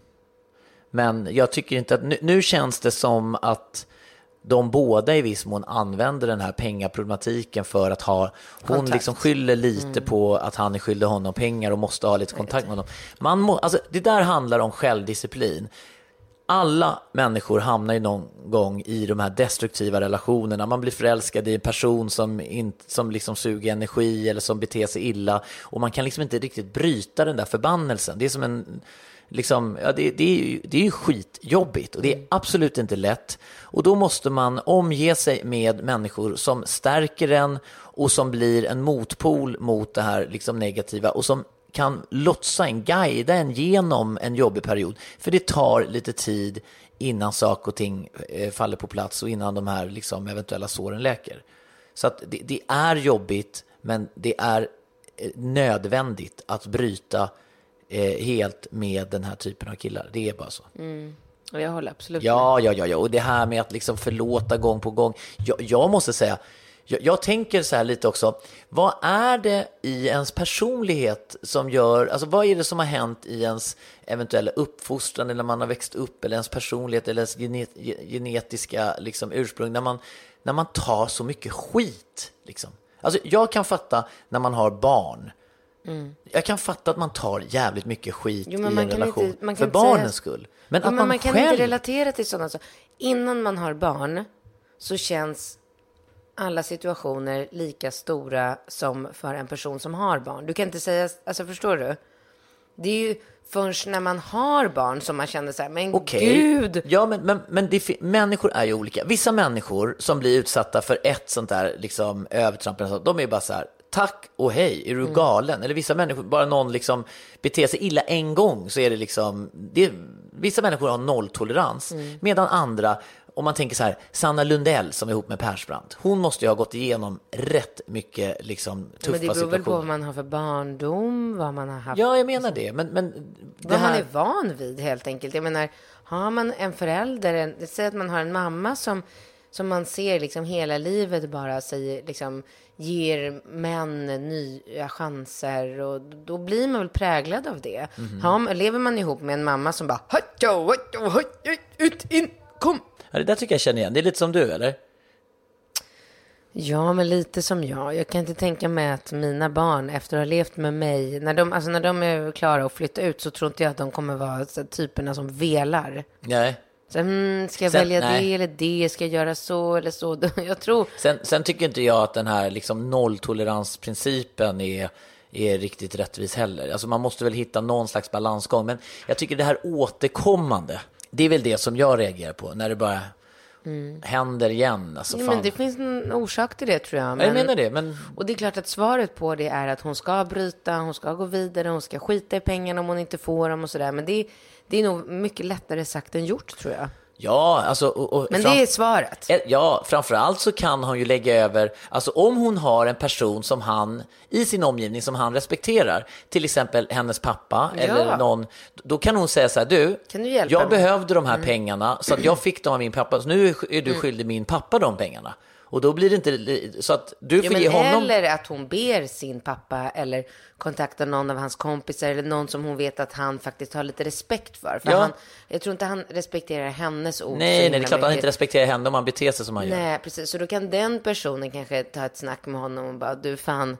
Men jag tycker inte att, nu, nu känns det som att de båda i viss mån använder den här pengaproblematiken för att ha, hon Kontakt. liksom skyller lite på att han är skyldig honom pengar och måste ha lite kontakt med honom. Man må, alltså, det där handlar om självdisciplin. Alla människor hamnar ju någon gång i de här destruktiva relationerna. Man blir förälskad i en person som, in, som liksom suger energi eller som beter sig illa. Och man kan liksom inte riktigt bryta den där förbannelsen. Det är som en... Liksom, ja, det, det, är ju, det är ju skitjobbigt och det är absolut inte lätt. Och då måste man omge sig med människor som stärker en och som blir en motpol mot det här liksom negativa och som kan lotsa en, guida en genom en jobbig period. För det tar lite tid innan saker och ting eh, faller på plats och innan de här liksom eventuella såren läker. Så att det, det är jobbigt, men det är eh, nödvändigt att bryta eh, helt med den här typen av killar. Det är bara så. Och jag håller absolut Ja, ja, ja, ja, och det här med att liksom förlåta gång på gång. Jag, jag måste säga, jag, jag tänker så här lite också, vad är det i ens personlighet som gör, alltså vad är det som har hänt i ens eventuella uppfostran eller när man har växt upp eller ens personlighet eller ens genet, genetiska liksom, ursprung när man, när man tar så mycket skit liksom. Alltså jag kan fatta när man har barn, jag kan fatta att man tar jävligt mycket skit Jo, i en relation inte- för barnens säga- skull. Men Ja, att men man, man kan själv... inte relatera till sådana saker. Innan man har barn så känns alla situationer lika stora som för en person som har barn. Du kan inte säga, alltså förstår du? Det är ju först när man har barn som man känner så här, men Okej. gud. Ja, men, men, men det, fi- människor är ju olika. Vissa människor som blir utsatta för ett sånt där liksom, övertramp, eller så, de är bara så här, tack och hej, är du Mm. galen? Eller vissa människor, bara någon liksom beter sig illa en gång så är det liksom, det, vissa människor har nolltolerans, Mm. medan andra, om man tänker så här, Sanna Lundell som är ihop med Persbrandt, hon måste ju ha gått igenom rätt mycket liksom, tuffa Men det beror väl på situationer. vad man har för barndom, vad man har haft. Ja, jag menar det, men, men det vad man här... är van vid helt enkelt. Jag menar, har man en förälder, en, säg att man har en mamma som, som man ser liksom hela livet bara säger, liksom, ger män nya chanser och då blir man väl präglad av det. Har man- lever man ihop med en mamma som bara, "Hajjo, hajjo, hajjo, ut, in, kom. Ja, det där tycker jag känner igen. Det är lite som du, eller? Ja, men lite som jag. Jag kan inte tänka mig att mina barn efter att ha levt med mig, när de, alltså när de är klara att flytta ut så tror inte jag att de kommer vara så, typerna som velar. Nej. Så, mm, ska jag Sen- välja nej. det eller det? Ska jag göra så eller så? Jag tror... Sen, sen tycker inte jag att den här liksom nolltoleransprincipen är, är riktigt rättvis heller. Alltså man måste väl hitta någon slags balansgång. Men jag tycker det här återkommande, det är väl det som jag reagerar på. När det bara händer igen. Alltså, Ja, men det finns en orsak till det tror jag. Ja, Men... jag menar det, men Och det är klart att svaret på det är att hon ska bryta, hon ska gå vidare, hon ska skita i pengarna om hon inte får dem och sådär. Men det det är nog mycket lättare sagt än gjort tror jag. Ja, alltså... Och, och Men det är svaret. Eh, Ja, framförallt så kan hon ju lägga över, alltså om hon har en person som han, i sin omgivning som han respekterar, till exempel hennes pappa eller någon, då kan hon säga så här, du, Kan du hjälpa jag mig?" behövde de här pengarna så att jag fick dem av min pappa, så nu är Mm. du skyldig min pappa de pengarna. Och då blir det inte, så att du Jo, får men ge honom... Eller att hon ber sin pappa eller kontaktar någon av hans kompisar eller någon som hon vet att han faktiskt har lite respekt för. För Ja. han, jag tror inte han respekterar hennes ord. Nej, nej, det är klart han inte respekterar henne om han beter sig som han gör. Nej, precis. Så då kan den personen kanske ta ett snack med honom och bara, du fan,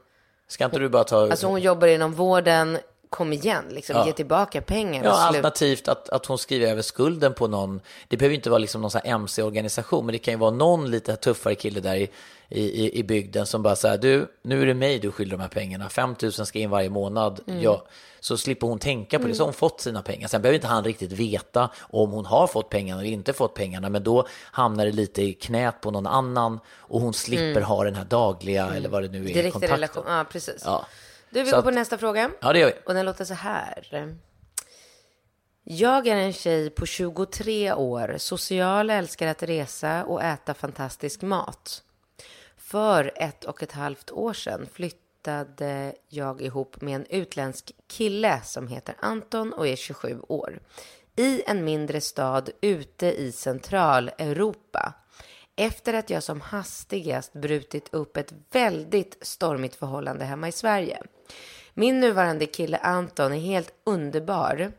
Ska inte du bara ta... alltså hon jobbar inom vården, kom igen, liksom, Ja. ge tillbaka pengar. Ja, alternativt att, att hon skriver över skulden på någon. Det behöver inte vara liksom någon MC-organisation, men det kan ju vara någon lite tuffare kille där i, i, i- bygden som bara säger du, nu är det mig du skyller de här pengarna. 5 000 ska in varje månad. Mm. Ja, så slipper hon tänka på det, så har hon fått sina pengar. Sen behöver inte han riktigt veta om hon har fått pengarna eller inte fått pengarna, men då hamnar det lite i knät på någon annan och hon slipper ha den här dagliga, eller vad det nu är, Mm. Direkt kontakten. relation, ja precis. Ja. Du, vi går att- på nästa fråga. ja, det gör vi. Och den låter så här. Jag är en tjej på 23 år, social, älskar att resa och äta fantastisk mat. För ett och ett halvt år sedan flyttade jag ihop med en utländsk kille som heter Anton och är 27 år. I en mindre stad ute i Centraleuropa. Efter att jag som hastigast brutit upp ett väldigt stormigt förhållande hemma i Sverige. Min nuvarande kille Anton är helt underbar.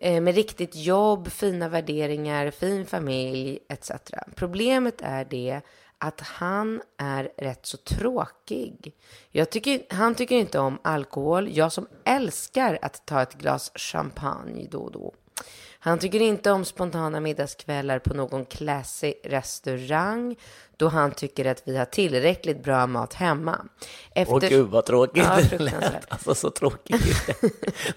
Eh, med riktigt jobb, fina värderingar, fin familj etc. Problemet är det att han är rätt så tråkig. Jag tycker, han tycker inte om alkohol. Jag som älskar att ta ett glas champagne då och då. Han tycker inte om spontana middagskvällar på någon classy restaurang då han tycker att vi har tillräckligt bra mat hemma. Efter... Åh gud vad tråkigt Ja, det lät. Alltså så tråkigt.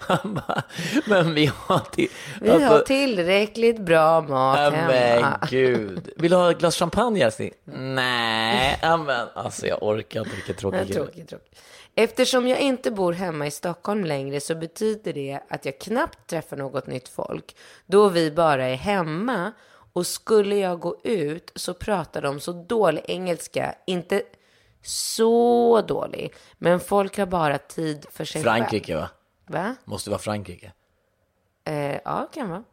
Han bara, men vi har till... Vi alltså, har tillräckligt bra mat ja, hemma. men gud. Vill du ha ett glas champagne älskling? Nej, ja, men alltså jag orkar inte. Vilken tråkig Ja, kille. tråkigt, tråkigt. Eftersom jag inte bor hemma i Stockholm längre så betyder det att jag knappt träffar något nytt folk då vi bara är hemma och skulle jag gå ut så pratar de så dålig engelska, inte så dålig, men folk har bara tid för sig Frankrike va? Va? Måste vara Frankrike. Eh, ja, kan vara.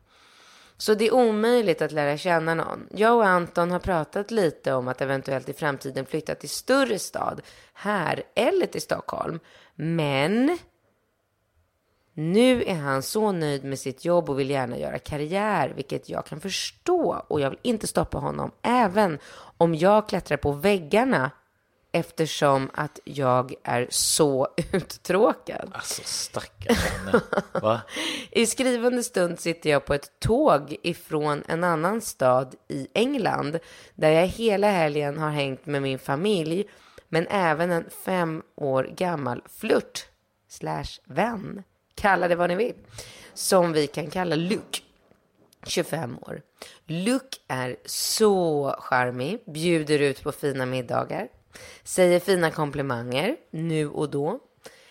Så det är omöjligt att lära känna någon. Jag och Anton har pratat lite om att eventuellt i framtiden flytta till större stad här eller till Stockholm. Men nu är han så nöjd med sitt jobb och vill gärna göra karriär, vilket jag kan förstå. Och jag vill inte stoppa honom, även om jag klättrar på väggarna eftersom att jag är så uttråkad. Alltså stackars henne. I skrivande stund sitter jag på ett tåg ifrån en annan stad i England där jag hela helgen har hängt med min familj men även en fem år gammal flört slash vän, kalla det vad ni vill, som vi kan kalla Luke. 25 år. Luke är så charmig, bjuder ut på fina middagar, säger fina komplimanger nu och då,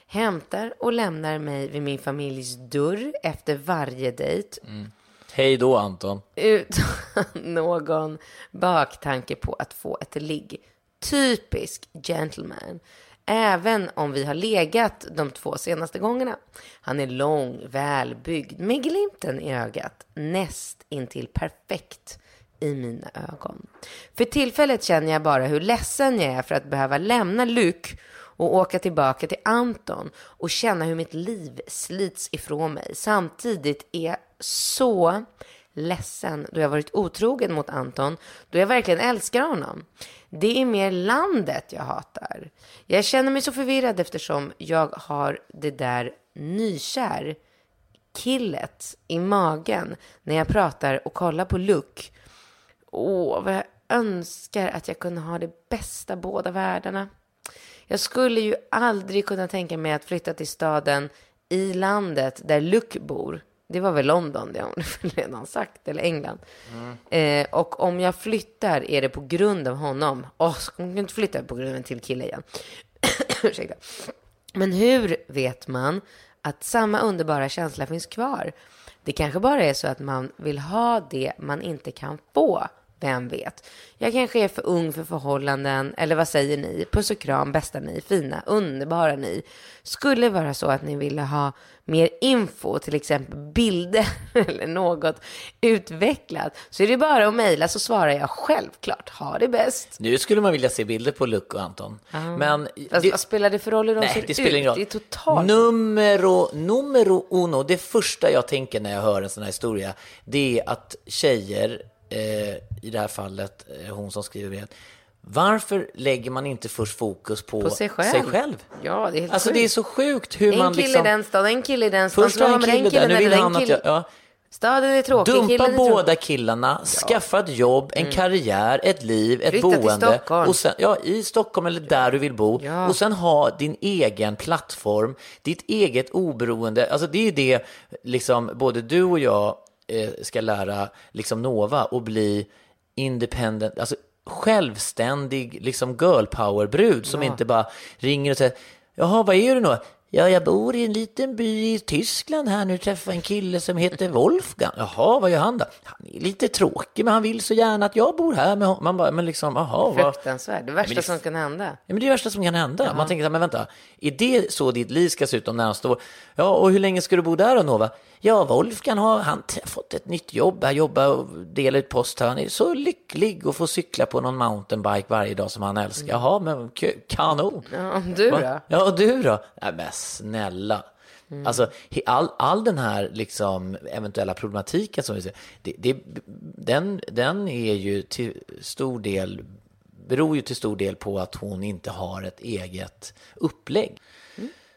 hämtar och lämnar mig vid min familjs dörr efter varje dejt Hej då Anton. utan någon baktanke på att få ett ligg. Typisk gentleman. Även om vi har legat de två senaste gångerna. Han är lång, välbyggd, med glimten i ögat. Näst intill perfekt i mina ögon. För tillfället känner jag bara hur ledsen jag är för att behöva lämna Luke och åka tillbaka till Anton och känna hur mitt liv slits ifrån mig. Samtidigt är jag så ledsen då jag varit otrogen mot Anton, då jag verkligen älskar honom. Det är mer landet jag hatar. Jag känner mig så förvirrad eftersom jag har det där nykär killet i magen när jag pratar och kollar på Luke. Åh, vad jag önskar att jag kunde ha det bästa båda världarna. Jag skulle ju aldrig kunna tänka mig att flytta till staden i landet där Luke bor. Det var väl London, det har hon redan sagt, eller England. Eh, och om jag flyttar är det på grund av honom. Åh, oh, hon inte flytta på grund av en till kille igen? Ursäkta. Men hur vet man att samma underbara känsla finns kvar? Det kanske bara är så att man vill ha det man inte kan få. Vem vet? Jag kanske är för ung för förhållanden, eller vad säger ni? Puss och kram, bästa ni, fina, underbara ni. Skulle det vara så att ni ville ha mer info, till exempel bilder eller något utvecklat, så är det bara att mejla så svarar jag självklart. Ha det bäst. Nu skulle man vilja se bilder på Luke och Anton. Men Fast det- vad spelar det för roll hur de Nej, ser det spelar ut? ingen roll. Det är totalt... Numero, numero uno, det första jag tänker när jag hör en sån här historia, det är att tjejer, i det här fallet eh, hon som skriver brevet, varför lägger man inte först fokus på, På sig själv. själv? Ja, det är helt Alltså sjukt. det är så sjukt hur En man kille liksom... i den staden, en kille i den staden. Först var en kille där, nu killen vill eller han den att jag... killen. Ja, Staden är tråkig, Dumpa båda tråkig. killarna, skaffa ett jobb, en karriär, ett liv, ett Flytta boende. Stockholm. Och sen, ja, I Stockholm eller där du vill bo. Ja. Och sen ha din egen plattform, ditt eget oberoende. Alltså det är det liksom, både du och jag eh, ska lära liksom Nova och bli independent, alltså självständig liksom girl power-brud som inte bara ringer och säger Jaha, vad är du nu? Ja, jag bor i en liten by i Tyskland här nu träffar en kille som heter Wolfgang. Jaha, vad gör han då? Han är lite tråkig, men han vill så gärna att jag bor här med honom. Man bara, men liksom, jaha, vad... Fruktansvärt. Det värsta det- som kan hända. Ja, men det är det värsta som kan hända. Man tänker så här, men vänta, är det så ditt liv ska se ut de närmaste åren? Ja, och hur länge ska du bo där då, Nova? Ja, Wolfgang har han fått ett nytt jobb, han jobbar och delar ut post här. Han är så lycklig och får cykla på någon mountainbike varje dag som han älskar. Jaha, men kanon. Ja, du då? Ja, och du då? Nej, men snälla. Alltså he- all, all den här liksom eventuella problematiken som vi ser, det, det, den, den är ju till stor del, beror ju till stor del på att hon inte har ett eget upplägg.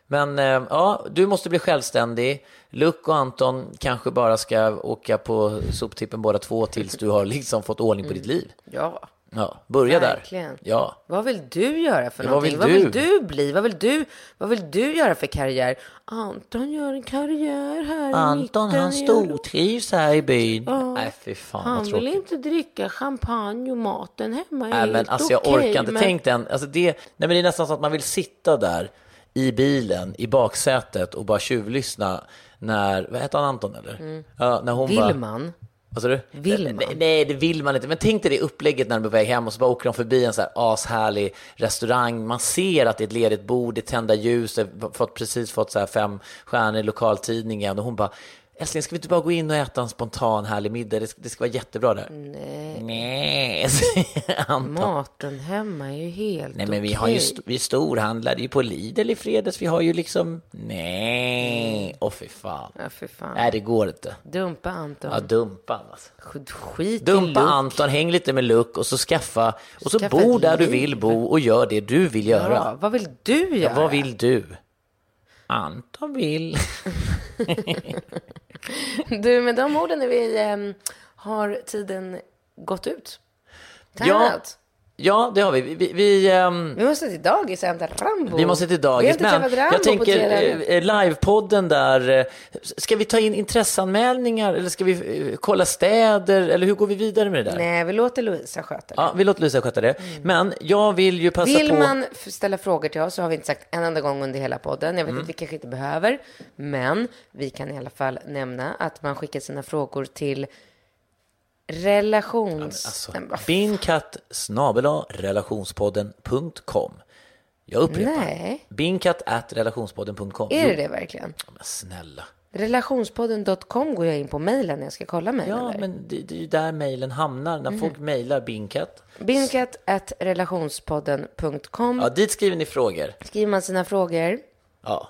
Men eh, ja, du måste bli självständig. Luck och Anton kanske bara ska åka på soptippen båda två tills du har liksom fått ordning på ditt liv. Ja, Ja, börja verkligen. där. Ja. Vad vill du göra för Ja, vad någonting? vill Vad vill du? bli? Vad vill du, vad vill du göra för karriär? Anton gör en karriär här Anton han stortrivs här i byn. Ja. Nej, fy fan Han vad vill inte dricka champagne och maten hemma är Nej, men alltså jag okej, orkar inte. men- Tänk den. Alltså det, nej, men det är nästan så att man vill sitta där i bilen, i baksätet och bara tjuvlyssna när, vad heter han Anton eller? Ja, när hon Vill bara, man? Vad sa du? Vill man? Nej, nej, det vill man inte. Men tänk dig det upplägget när de är på väg hem och så bara åker de förbi en så här ashärlig restaurang. Man ser att det är ett ledigt bord, det är tända ljus, det har fått, precis fått så här fem stjärnor i lokaltidningen. Och hon bara, älskling, ska vi inte bara gå in och äta en spontan härlig middag? Det ska, det ska vara jättebra där. Nej. Nej. Maten hemma är ju helt Nej, men vi okej. har ju vi storhandlade ju på Lidl i fredags. Vi har ju liksom, nej, åh fy fan. Ja, för fan. Nej, det går inte. Dumpa Anton. Ja, dumpa alltså. Skit- Dumpa. Anton, häng lite med Luck och så skaffa, och så Skaffa bo där du liv. vill bo och gör det du vill Ja, göra. vad vill du göra? Ja, vad vill du? Anton vill. Du, med de orden är vi, ehm, har tiden gått ut. Ja, Tränat. Ja, det har vi. Vi, vi, vi, ehm, Vi måste till dagis och hämta Rambo. vi måste till Vi har dagis. inte Men träffat Rambo jag tänker på tre dagar. eh, eh, livepodden där. eh, Ska vi ta in intresseanmälningar eller ska vi eh, kolla städer? Eller hur går vi vidare med det där? Nej, vi låter Louisa sköta det. Ja, vi låter Lisa sköta det. Men jag vill ju passa Mm. Vill på. man f- ställa frågor till oss så har vi inte sagt en enda gång under hela podden. Jag vet Mm. att vi kanske inte behöver, men vi kan i alla fall nämna att man skickar sina frågor till relations... Alltså, binkatt snabel-a relationspodden.com. Jag upprepar. Nej. Binkatt at relationspodden.com. Är det det verkligen? Men snälla. Relationspodden.com går jag in på mejlen när jag ska kolla mejlen Ja, där. men det, det är ju där mejlen hamnar. När folk mejlar binkatt. Binkat at relationspodden.com. Ja, dit skriver ni frågor. Skriver man sina frågor. Ja,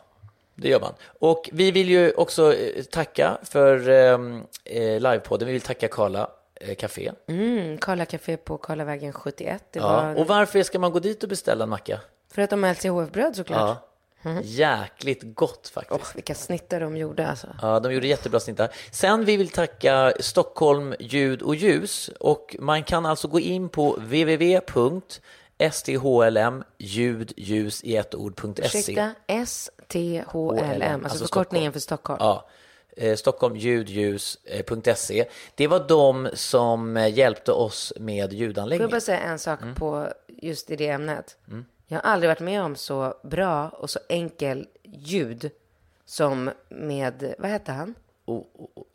det gör man. Och vi vill ju också eh, tacka för ehm, eh, livepodden. Vi vill tacka Karla Café. Mm, Karla Café på Karlavägen 71. Det Ja. var Och varför ska man gå dit och beställa en macka? för att de har LCHF-bröd såklart. Ja. Jäkligt gott faktiskt. Åh, vilka snittar de gjorde alltså. Ja, de gjorde jättebra snittar. Sen vi vill tacka Stockholm ljud och ljus och man kan alltså gå in på i ett ord.se. Ursäkta, STHLM, alltså, Alltså förkortningen Stockholm. för Stockholm. Ja, eh, stockholmljudljus.se. Det var de som eh, hjälpte oss med Får jag ljudanläggningen. bara säga en sak Mm. på just i det ämnet? Jag har aldrig varit med om så bra och så enkel ljud som med, vad hette han? O- o-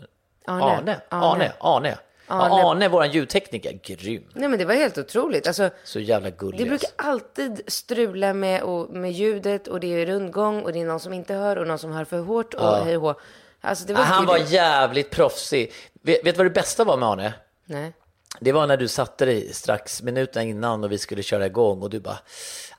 Arne. Arne, Arne, Arne. Arne. Ja, Arne, våran ljudtekniker, grym. Nej men det var helt otroligt. Alltså, Så jävla gullig. det brukar alltid strula med, och, med ljudet och det är rundgång och det är någon som inte hör och någon som hör för hårt och hej och. Alltså det var Ja, han var grymt. jävligt proffsig. Vet, vet du vad det bästa var med Arne? Nej. Det var när du satte dig strax minuterna innan och vi skulle köra igång och du bara,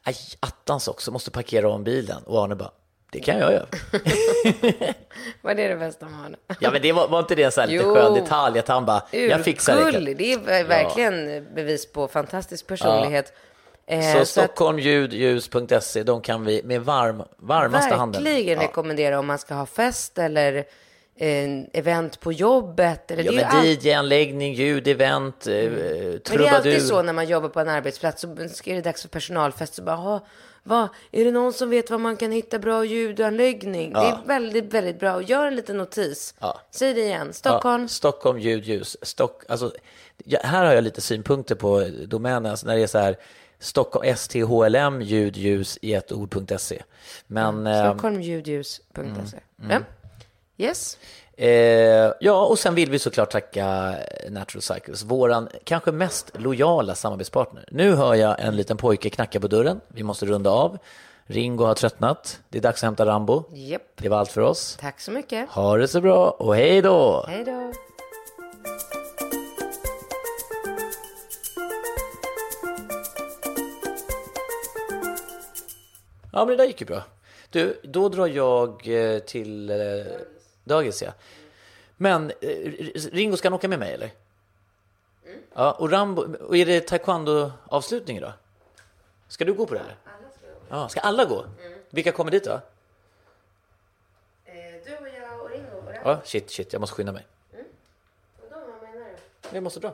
aj, attans också, måste parkera om bilen. Och Arne bara, det kan jag göra. Var det det bästa med honom? Ja, men det var, var inte det en sån här lite skön detalj att han bara, jag fixar det. Det är ver- verkligen bevis på fantastisk personlighet. Eh, Så att stockholmljudljus.se, de kan vi med varm, varmaste handen. verkligen Ja. rekommendera om man ska ha fest eller en event på jobbet. Eller Ja, det, är men all... DJ-anläggning, ljudevent, mm. men det är trubadur. alltid så när man jobbar på en arbetsplats så ska det dags för personalfest så bara, "Ha, vad, är det någon som vet var man kan hitta bra ljudanläggning? Det är väldigt, väldigt bra. Och gör en liten notis. Ja. Säg det igen. Stockholm. Ja, Stockholm ljudljus. Stock, alltså, ja, här har jag lite synpunkter på domänen, alltså när det är så här Stockholm, STHLM ljudljus i ett ord.se. Men eh, Stockholmljudljus.se. Ja. Yes. eh, ja, och sen vill vi såklart tacka Natural Cycles, våran kanske mest lojala samarbetspartner. Nu hör jag en liten pojke knacka på dörren. Vi måste runda av. Ringo har tröttnat. Det är dags att hämta Rambo. Japp. Det var allt för oss. Tack så mycket. Ha det så bra och hej då! Hej då. Ja, men det där gick ju bra. Du, då drar jag eh, till eh, dagis, ja. Men eh, Ringo, ska han åka med mig eller? Ja, och Rambo, och är det taekwondo-avslutning idag? Ska du gå på det eller? Alla ska gå. Ja, ska alla gå? Vilka kommer dit då? Eh, Du och jag och Ringo och Ja, shit, shit, jag måste skynda mig. Vadå, vad menar du? Jag måste dra.